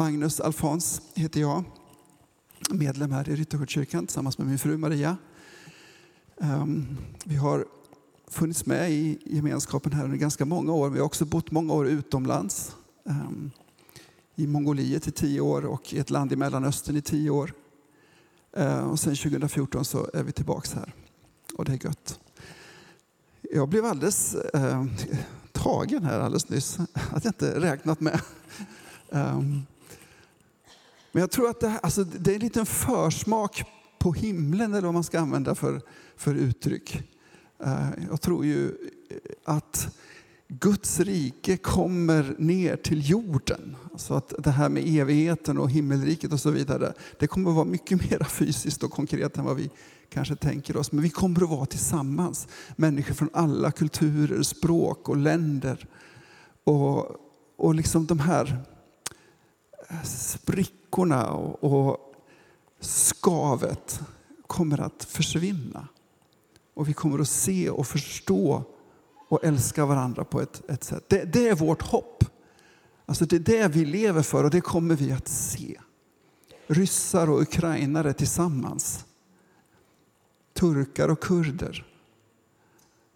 Magnus Alfons heter jag. Medlem här i Ryttargårdskyrkan tillsammans med min fru Maria. Ehm, vi har funnits med i gemenskapen här under ganska många år. Vi har också bott många år utomlands. Ehm, I Mongoliet i tio år och i ett land i Mellanöstern i tio år. Ehm, och sen 2014 så är vi tillbaka här och det är gött. Jag blev alldeles eh, tagen här alldeles nyss, att jag inte räknat med. Um, men jag tror att det, här, alltså, det är en liten försmak på himlen, eller vad man ska använda för, för uttryck. Eh, jag tror ju eh, att Guds rike kommer ner till jorden. Alltså att det här med evigheten och himmelriket och så vidare, det kommer att vara mycket mer fysiskt och konkret än vad vi kanske tänker oss. Men vi kommer att vara tillsammans, människor från alla kulturer, språk och länder. Och, och liksom de här eh, sprickorna och, och skavet kommer att försvinna. Och vi kommer att se och förstå och älska varandra på ett, ett sätt. Det, det, är vårt hopp. Alltså det är det vi lever för och det kommer vi att se. Ryssar och ukrainare tillsammans. Turkar och kurder.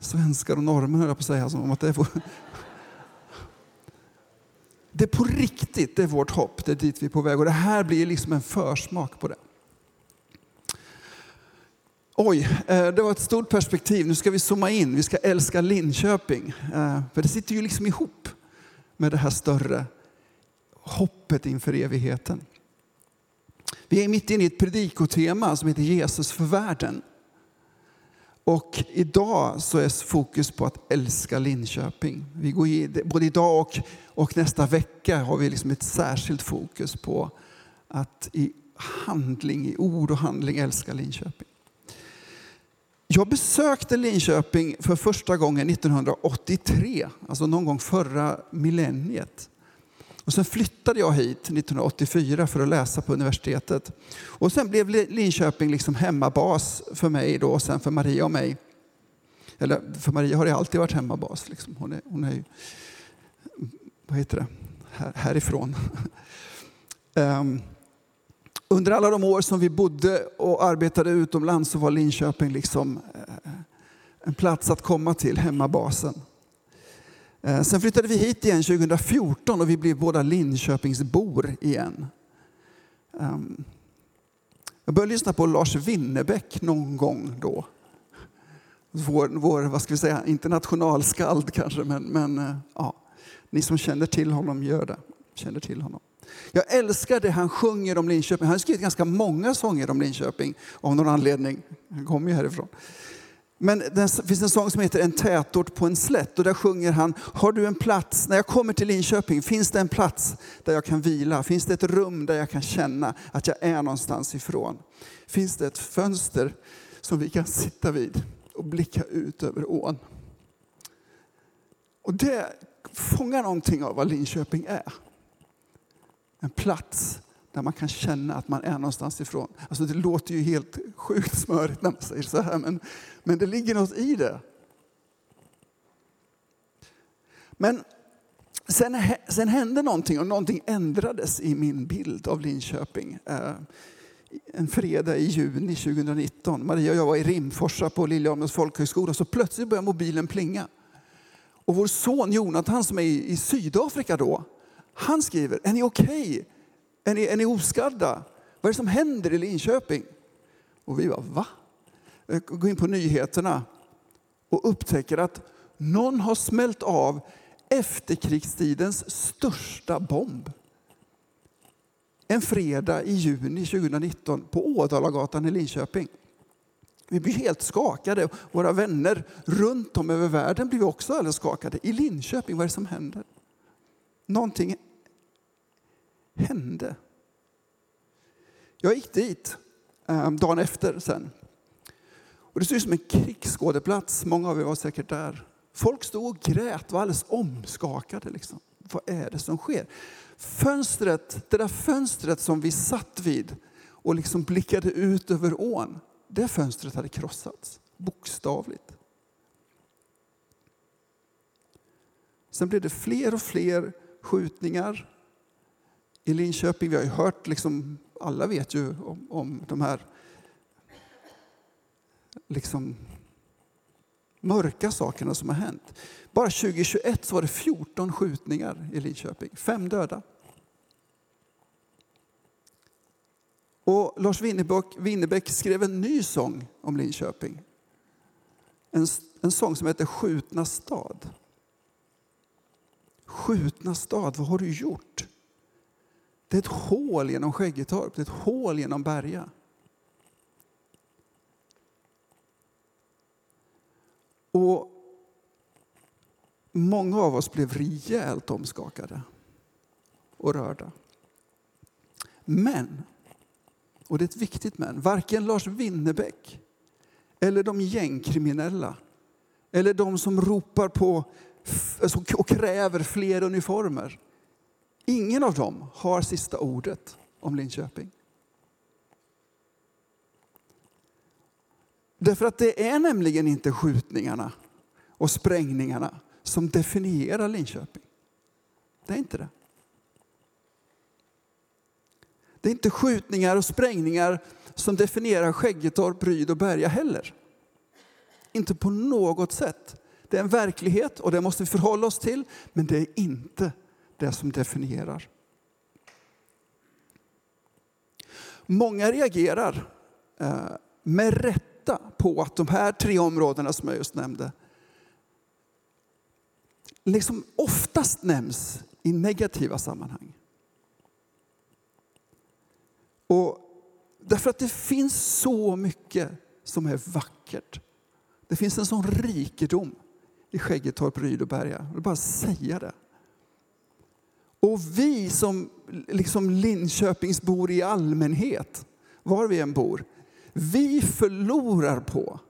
Svenskar och norrmän höll jag på att säga. Som om att det, är vår det är på riktigt, det är vårt hopp. Det är dit vi är på väg. Och det här blir liksom en försmak på det. Oj, eh, det var ett stort perspektiv. Nu ska vi zooma in. Vi ska älska Linköping. Eh, för det sitter ju liksom ihop med det här större hoppet inför evigheten. Vi är mitt inne i ett predikotema som heter Jesus för världen. Och idag så är fokus på att älska Linköping. Vi går i, både idag och, och nästa vecka har vi liksom ett särskilt fokus på att i handling, i ord och handling älska Linköping. Jag besökte Linköping för första gången 1983, alltså någon gång förra millenniet. Och sen flyttade jag hit 1984 för att läsa på universitetet. Och sen blev Linköping liksom hemmabas för mig då, och sen för Maria och mig. Eller för Maria har det alltid varit hemmabas. Liksom. Hon, är, hon är ju, vad heter det, Här, härifrån. um, under alla de år som vi bodde och arbetade utomlands så var Linköping liksom eh, en plats att komma till, hemmabasen. Eh, sen flyttade vi hit igen 2014 och vi blev båda Linköpingsbor igen. Ehm, jag började lyssna på Lars Winnerbäck någon gång då. Vår, vår vad ska vi säga, internationalskald kanske, men, men eh, ja, ni som känner till honom gör det. Känner till honom. Jag älskar det han sjunger om Linköping. Han har skrivit ganska många sånger om Linköping av någon anledning. Han kommer ju härifrån. Men det finns en sång som heter En tätort på en slätt och där sjunger han Har du en plats, när jag kommer till Linköping, finns det en plats där jag kan vila? Finns det ett rum där jag kan känna att jag är någonstans ifrån? Finns det ett fönster som vi kan sitta vid och blicka ut över ån? Och det fångar någonting av vad Linköping är. En plats där man kan känna att man är någonstans ifrån. Alltså det låter ju helt sjukt smörigt när man säger så här, men, men det ligger något i det. Men sen, sen hände någonting och någonting ändrades i min bild av Linköping. Eh, en fredag i juni 2019. Maria och jag var i Rimforsa på Liljeholmens folkhögskola så plötsligt började mobilen plinga. Och vår son Jonathan som är i Sydafrika då, han skriver, är ni okej? Okay? Är ni, är ni oskadda? Vad är det som händer i Linköping? Och vi bara, va? Eh, går in på nyheterna och upptäcker att någon har smält av efterkrigstidens största bomb. En fredag i juni 2019 på Ådalagatan i Linköping. Vi blir helt skakade. Våra vänner runt om över världen blir också alldeles skakade. I Linköping, vad är det som händer? Någonting hände. Jag gick dit eh, dagen efter sen. Och det såg ut som en krigsskådeplats. Många av er var säkert där. Folk stod och grät, var alldeles omskakade. Liksom. Vad är det som sker? Fönstret, det där fönstret som vi satt vid och liksom blickade ut över ån, det fönstret hade krossats, bokstavligt. Sen blev det fler och fler skjutningar, i Linköping. Vi har ju hört, liksom, alla vet ju om, om de här liksom, mörka sakerna som har hänt. Bara 2021 så var det 14 skjutningar i Linköping, fem döda. Och Lars Winnerbäck skrev en ny sång om Linköping. En, en sång som heter Skjutna stad. Skjutna stad, vad har du gjort? Det är ett hål genom Skäggetorp, det är ett hål genom Berga. Och många av oss blev rejält omskakade och rörda. Men, och det är ett viktigt men, varken Lars Winnerbäck eller de gängkriminella eller de som ropar på och kräver fler uniformer. Ingen av dem har sista ordet om Linköping. Därför att det är nämligen inte skjutningarna och sprängningarna som definierar Linköping. Det är inte det. Det är inte skjutningar och sprängningar som definierar Skäggetorp, Ryd och Berga heller. Inte på något sätt. Det är en verklighet och det måste vi förhålla oss till, men det är inte det som definierar. Många reagerar eh, med rätta på att de här tre områdena som jag just nämnde liksom oftast nämns i negativa sammanhang. Och därför att det finns så mycket som är vackert. Det finns en sån rikedom i Skäggetorp, Ryd och Berga. Jag vill bara säga det. Och vi som liksom Linköpingsbor i allmänhet, var vi än bor, vi förlorar på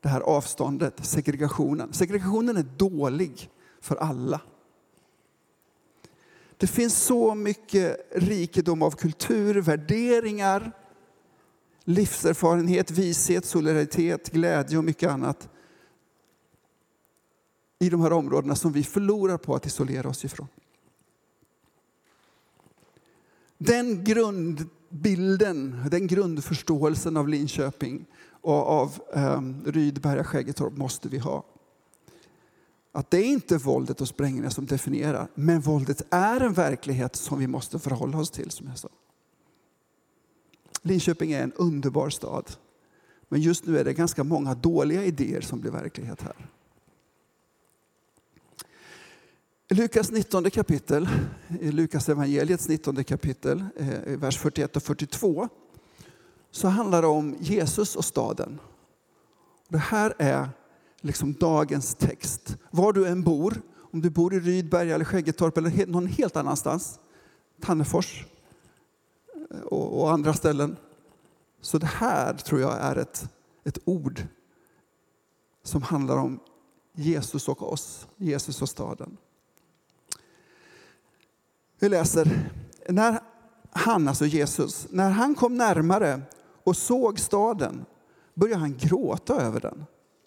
det här avståndet, segregationen. Segregationen är dålig för alla. Det finns så mycket rikedom av kultur, värderingar, livserfarenhet, vishet, solidaritet, glädje och mycket annat i de här områdena som vi förlorar på att isolera oss ifrån. Den grundbilden, den grundförståelsen av Linköping och av eh, Rydberga Skäggetorp måste vi ha. Att det är inte våldet och sprängningar som definierar, men våldet är en verklighet som vi måste förhålla oss till som jag sa. Linköping är en underbar stad. Men just nu är det ganska många dåliga idéer som blir verklighet här. I Lukas 19 kapitel, i Lukas evangeliets 19 kapitel, eh, vers 41 och 42, så handlar det om Jesus och staden. Det här är liksom dagens text. Var du än bor, om du bor i Rydberg eller Skäggetorp eller någon helt annanstans, Tannefors eh, och, och andra ställen. Så det här tror jag är ett, ett ord som handlar om Jesus och oss, Jesus och staden. Vi läser, när han, alltså Jesus, när han kom närmare och såg staden började han gråta över den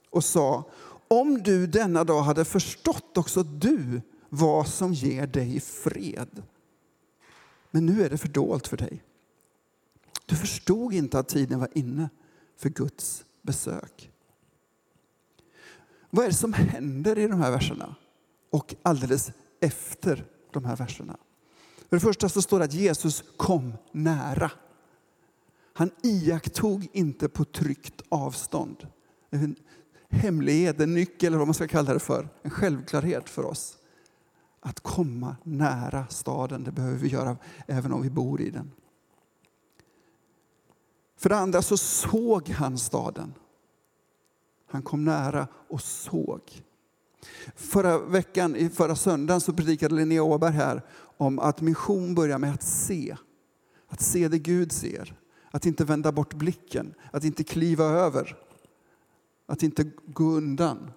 och sa om du denna dag hade förstått också du vad som ger dig fred. Men nu är det fördolt för dig. Du förstod inte att tiden var inne för Guds besök. Vad är det som händer i de här verserna och alldeles efter de här verserna? För det första så står det att Jesus kom nära. Han iakttog inte på tryggt avstånd. En hemlighet, en nyckel eller vad man ska kalla det för. En självklarhet för oss. Att komma nära staden, det behöver vi göra även om vi bor i den. För det andra så såg han staden. Han kom nära och såg. Förra veckan, förra söndagen, så predikade Linnea Åberg här om att mission börjar med att se. Att se det Gud ser. Att inte vända bort blicken, att inte kliva över. Att inte gå undan,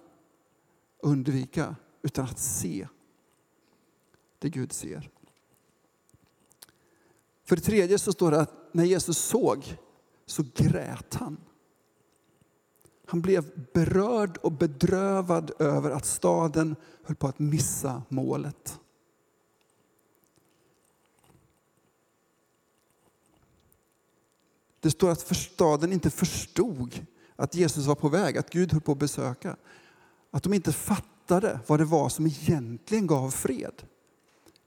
undvika, utan att se det Gud ser. För det tredje så står det att när Jesus såg så grät han. Han blev berörd och bedrövad över att staden höll på att missa målet. Det står att staden inte förstod att Jesus var på väg, att Gud höll på att besöka. Att de inte fattade vad det var som egentligen gav fred.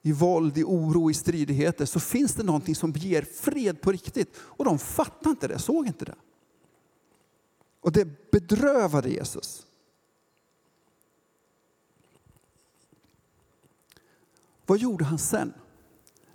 I våld, i oro, i stridigheter så finns det någonting som ger fred på riktigt. Och de fattade inte det, såg inte det. Och det bedrövade Jesus. Vad gjorde han sen?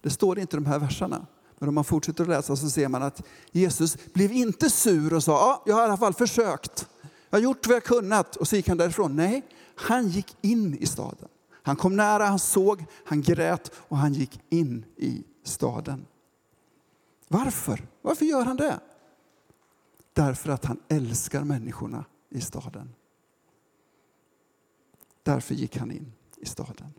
Det står inte i de här verserna. Men om man fortsätter att läsa så ser man att Jesus blev inte sur och sa, ja, jag har i alla fall försökt. Jag har gjort vad jag kunnat och så gick han därifrån. Nej, han gick in i staden. Han kom nära, han såg, han grät och han gick in i staden. Varför? Varför gör han det? Därför att han älskar människorna i staden. Därför gick han in i staden.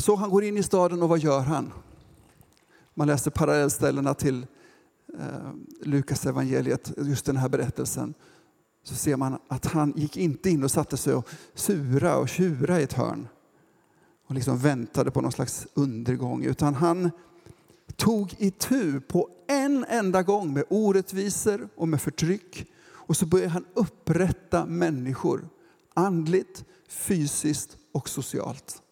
Så han går in i staden och vad gör han? Man läser parallellställena till eh, Lukas evangeliet, just den här berättelsen. Så ser man att han gick inte in och satte sig och sura och tjura i ett hörn och liksom väntade på någon slags undergång, utan han tog itu på en enda gång med orättvisor och med förtryck. Och så började han upprätta människor andligt, fysiskt och socialt.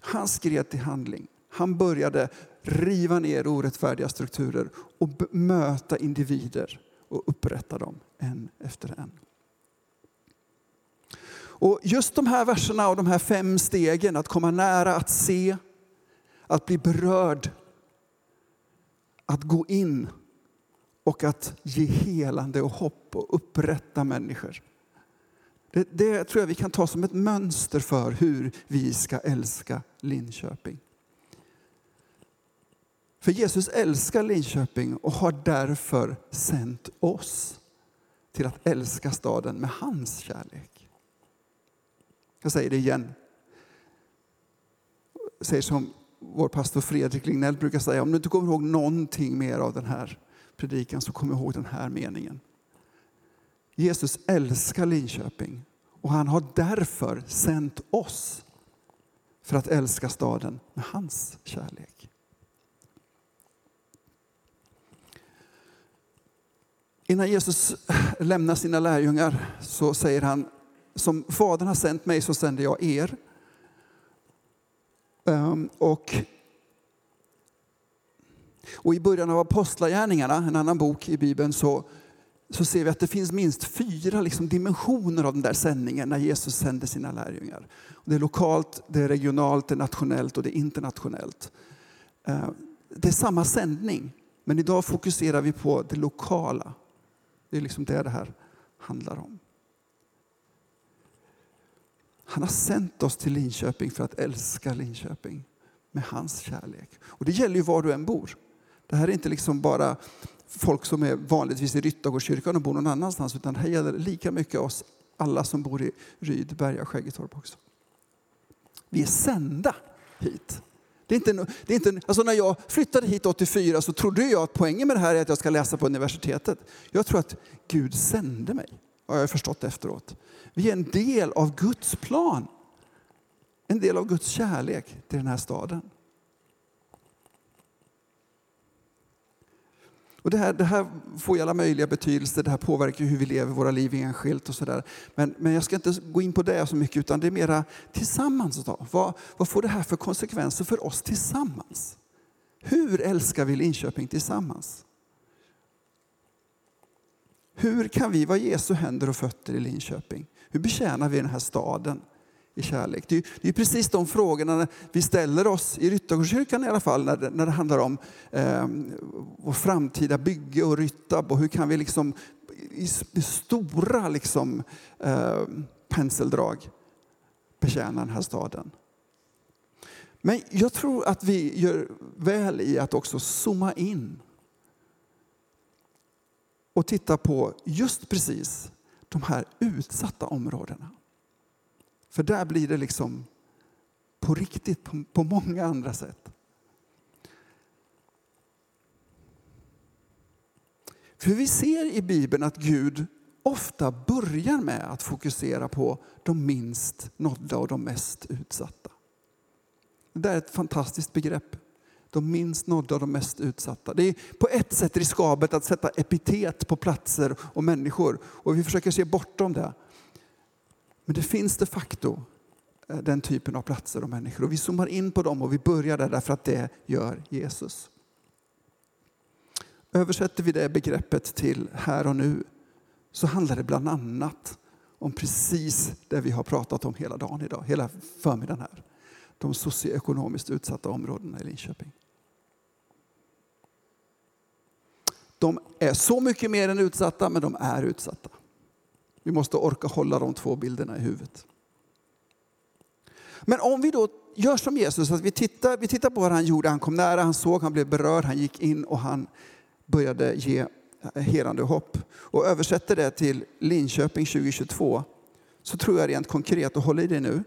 Han skred till handling. Han började riva ner orättfärdiga strukturer och möta individer och upprätta dem en efter en. Och just de här verserna och de här fem stegen, att komma nära, att se, att bli berörd, att gå in och att ge helande och hopp och upprätta människor. Det, det tror jag vi kan ta som ett mönster för hur vi ska älska Linköping. För Jesus älskar Linköping och har därför sänt oss till att älska staden med hans kärlek. Jag säger det igen. Jag säger som vår pastor Fredrik Lignell brukar säga, om du inte kommer ihåg någonting mer av den här predikan så kom ihåg den här meningen. Jesus älskar Linköping och han har därför sänt oss för att älska staden med hans kärlek. Innan Jesus lämnar sina lärjungar så säger han som Fadern har sänt mig så sänder jag er. Ehm, och, och i början av Apostlagärningarna, en annan bok i Bibeln, så så ser vi att det finns minst fyra liksom dimensioner av den där sändningen när Jesus sände sina lärjungar. Det är lokalt, det är regionalt, det är nationellt och det är internationellt. Eh, det är samma sändning, men idag fokuserar vi på det lokala. Det är liksom det det här handlar om. Han har sänt oss till Linköping för att älska Linköping med hans kärlek. Och det gäller ju var du än bor. Det här är inte liksom bara folk som är vanligtvis i Ryttargårdskyrkan och bor någon annanstans, utan det gäller lika mycket oss alla som bor i Ryd, Berga och Skäggetorp också. Vi är sända hit. Det är inte, det är inte, alltså när jag flyttade hit 84 så trodde jag att poängen med det här är att jag ska läsa på universitetet. Jag tror att Gud sände mig, har jag förstått efteråt. Vi är en del av Guds plan. En del av Guds kärlek till den här staden. Och det, här, det här får ju alla möjliga betydelser, det här påverkar hur vi lever våra liv enskilt och sådär. Men, men jag ska inte gå in på det så mycket utan det är mera tillsammans. Då. Vad, vad får det här för konsekvenser för oss tillsammans? Hur älskar vi Linköping tillsammans? Hur kan vi vara Jesu händer och fötter i Linköping? Hur betjänar vi den här staden? I kärlek. Det är, det är precis de frågorna vi ställer oss i Ryttargårdskyrkan i alla fall när det, när det handlar om eh, vår framtida bygge och Ryttab och hur kan vi liksom i, i stora liksom, eh, penseldrag betjäna den här staden. Men jag tror att vi gör väl i att också zooma in och titta på just precis de här utsatta områdena. För där blir det liksom på riktigt på, på många andra sätt. För vi ser i Bibeln att Gud ofta börjar med att fokusera på de minst nådda och de mest utsatta. Det är ett fantastiskt begrepp. De minst nådda och de mest utsatta. Det är på ett sätt riskabelt att sätta epitet på platser och människor. Och vi försöker se bortom det. Men det finns de facto eh, den typen av platser och människor. Och vi zoomar in på dem och vi börjar där därför att det gör Jesus. Översätter vi det begreppet till här och nu så handlar det bland annat om precis det vi har pratat om hela dagen idag, hela förmiddagen här. De socioekonomiskt utsatta områdena i Linköping. De är så mycket mer än utsatta, men de är utsatta. Vi måste orka hålla de två bilderna i huvudet. Men om vi då gör som Jesus, att vi tittar, vi tittar på vad han gjorde. Han kom nära, han såg, han blev berörd, han gick in och han började ge helande hopp. Och översätter det till Linköping 2022 så tror jag rent konkret, och håll i det nu,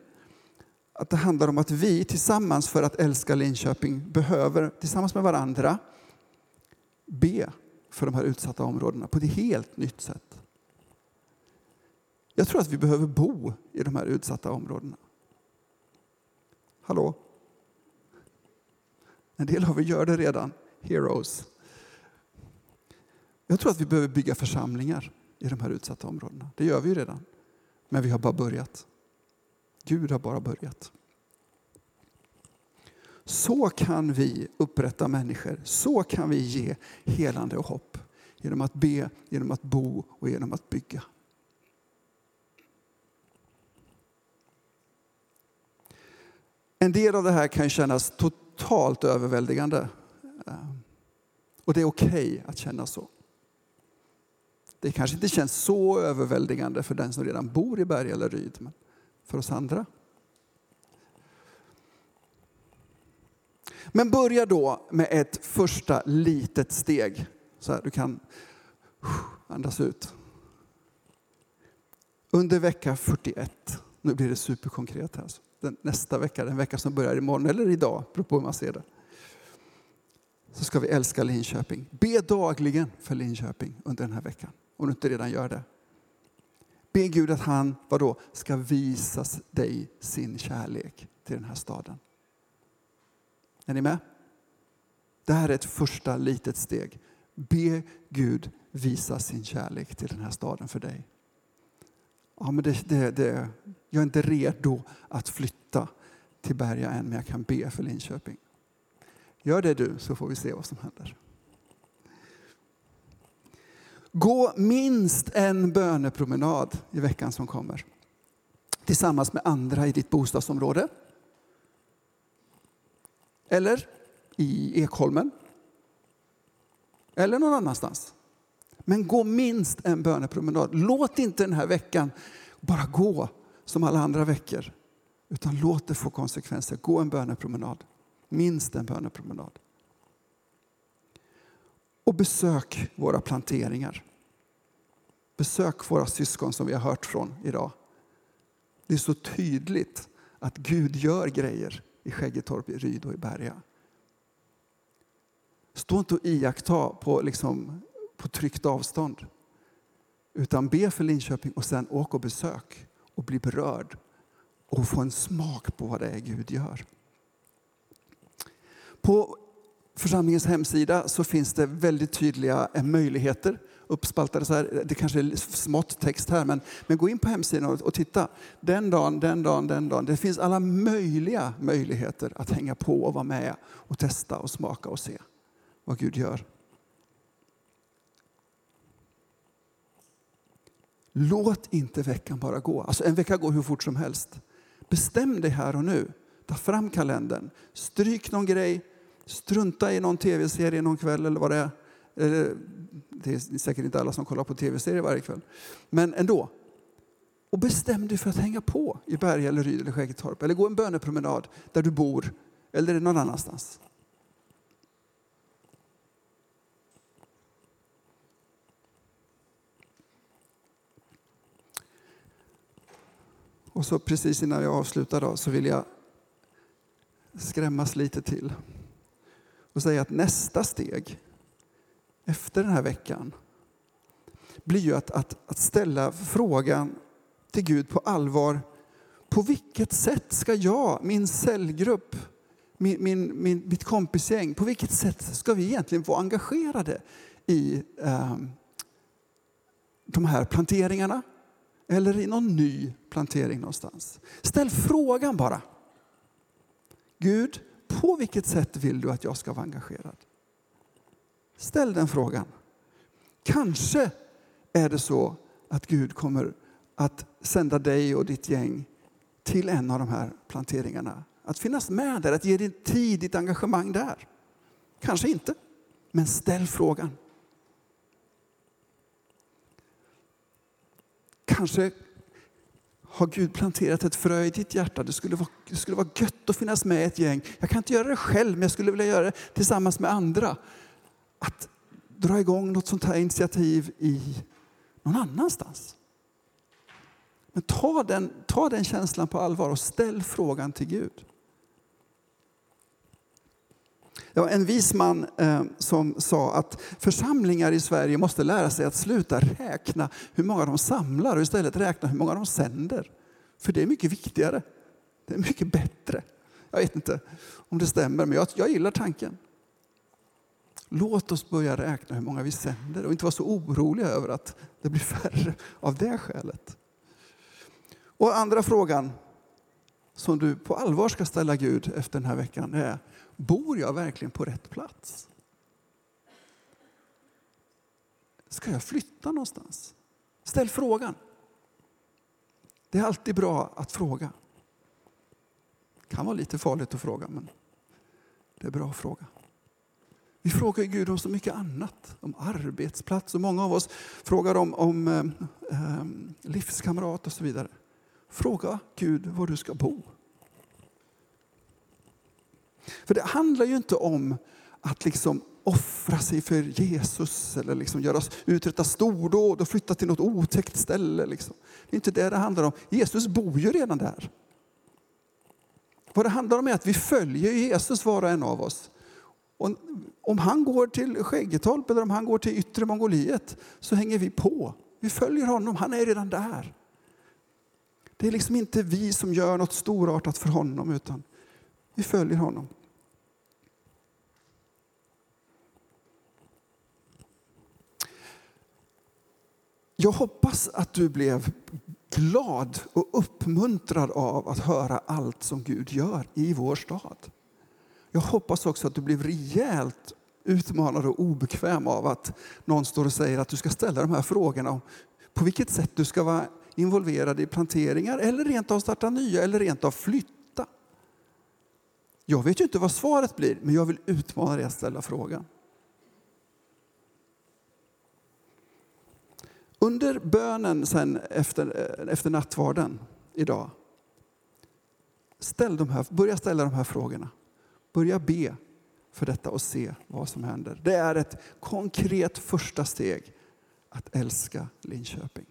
att det handlar om att vi tillsammans för att älska Linköping behöver tillsammans med varandra be för de här utsatta områdena på ett helt nytt sätt. Jag tror att vi behöver bo i de här utsatta områdena. Hallå? En del av er gör det redan. Heroes. Jag tror att vi behöver bygga församlingar i de här utsatta områdena. Det gör vi ju redan. Men vi har bara börjat. Gud har bara börjat. Så kan vi upprätta människor. Så kan vi ge helande och hopp. Genom att be, genom att bo och genom att bygga. En del av det här kan kännas totalt överväldigande. Eh, och det är okej okay att känna så. Det kanske inte känns så överväldigande för den som redan bor i Berg eller Ryd, men för oss andra. Men börja då med ett första litet steg. Så här, du kan andas ut. Under vecka 41, nu blir det superkonkret här, den, nästa vecka, den vecka som börjar imorgon eller idag, beror på hur man ser det. Så ska vi älska Linköping. Be dagligen för Linköping under den här veckan om du inte redan gör det. Be Gud att han vadå, ska visa dig sin kärlek till den här staden. Är ni med? Det här är ett första litet steg. Be Gud visa sin kärlek till den här staden för dig. Ja, men det, det, det, jag är inte redo att flytta till Berga än, men jag kan be för Linköping. Gör det du, så får vi se vad som händer. Gå minst en bönepromenad i veckan som kommer. Tillsammans med andra i ditt bostadsområde. Eller i Ekholmen. Eller någon annanstans. Men gå minst en bönepromenad. Låt inte den här veckan bara gå som alla andra veckor. Utan låt det få konsekvenser. Gå en bönepromenad. Minst en bönepromenad och besök våra planteringar. Besök våra syskon som vi har hört från idag. Det är så tydligt att Gud gör grejer i Skäggetorp, i Ryd och i Berga. Stå inte och iaktta på, liksom, på tryggt avstånd. Utan be för Linköping och sen åk och besök och bli berörd och få en smak på vad det är Gud gör. På församlingens hemsida så finns det väldigt tydliga eh, möjligheter uppspaltade så här. Det kanske är smått text här, men, men gå in på hemsidan och, och, titta. Den dagen, den dagen, den dagen. Det finns alla möjliga möjligheter att hänga på och vara med och testa och smaka och se vad Gud gör. Låt inte veckan bara gå. Alltså en vecka går hur fort som helst. Bestäm dig här och nu. Ta fram kalendern. Stryk någon grej Strunta i någon tv-serie någon kväll eller vad det är. Det är säkert inte alla som kollar på tv-serier varje kväll. Men ändå. Och bestäm dig för att hänga på i Berga, eller Ryd eller Skäggetorp. Eller gå en bönepromenad där du bor eller någon annanstans. Och så precis innan jag avslutar då, så vill jag skrämmas lite till och säga att nästa steg efter den här veckan blir ju att, att, att ställa frågan till Gud på allvar. På vilket sätt ska jag, min cellgrupp, min, min, min, mitt kompisgäng, på vilket sätt ska vi egentligen vara engagerade i eh, de här planteringarna? Eller i någon ny plantering någonstans? Ställ frågan bara. Gud, på vilket sätt vill du att jag ska vara engagerad? Ställ den frågan. Kanske är det så att Gud kommer att sända dig och ditt gäng till en av de här planteringarna. Att finnas med där, att ge din tid, ditt engagemang där. Kanske inte, men ställ frågan. Kanske har Gud planterat ett frö i ditt hjärta. Det skulle, vara, det skulle vara gött att finnas med ett gäng. Jag kan inte göra det själv, men jag skulle vilja göra det tillsammans med andra. Att dra igång något sånt här initiativ i någon annanstans. Men ta den, ta den känslan på allvar och ställ frågan till Gud. Det var en vis man eh, som sa att församlingar i Sverige måste lära sig att sluta räkna hur många de samlar och istället räkna hur många de sänder. För det är mycket viktigare. Det är mycket bättre. Jag vet inte om det stämmer, men jag, jag gillar tanken. Låt oss börja räkna hur många vi sänder och inte vara så oroliga över att det blir färre av det skälet. Och andra frågan som du på allvar ska ställa Gud efter den här veckan är, bor jag verkligen på rätt plats? Ska jag flytta någonstans? Ställ frågan. Det är alltid bra att fråga. Det kan vara lite farligt att fråga, men det är bra att fråga. Vi frågar Gud om så mycket annat, om arbetsplats och många av oss frågar om, om eh, eh livskamrat och så vidare. Fråga Gud var du ska bo. För det handlar ju inte om att liksom offra sig för Jesus eller liksom göra, uträtta stordåd och flytta till något otäckt ställe. Liksom. Det är inte det det handlar om. Jesus bor ju redan där. Vad det handlar om är att vi följer Jesus var och en av oss. Och om han går till Skäggetorp eller om han går till yttre Mongoliet så hänger vi på. Vi följer honom, han är redan där. Det är liksom inte vi som gör något storartat för honom utan vi följer honom. Jag hoppas att du blev glad och uppmuntrad av att höra allt som Gud gör i vår stad. Jag hoppas också att du blev rejält utmanad och obekväm av att någon står och säger att du ska ställa de här frågorna om på vilket sätt du ska vara involverad i planteringar eller rent av starta nya eller rent av flytta. Jag vet ju inte vad svaret blir, men jag vill utmana dig att ställa frågan. Under bönen sen efter, eh, efter nattvarden idag, ställ de här, börja ställa de här frågorna. Börja be för detta och se vad som händer. Det är ett konkret första steg att älska Linköping.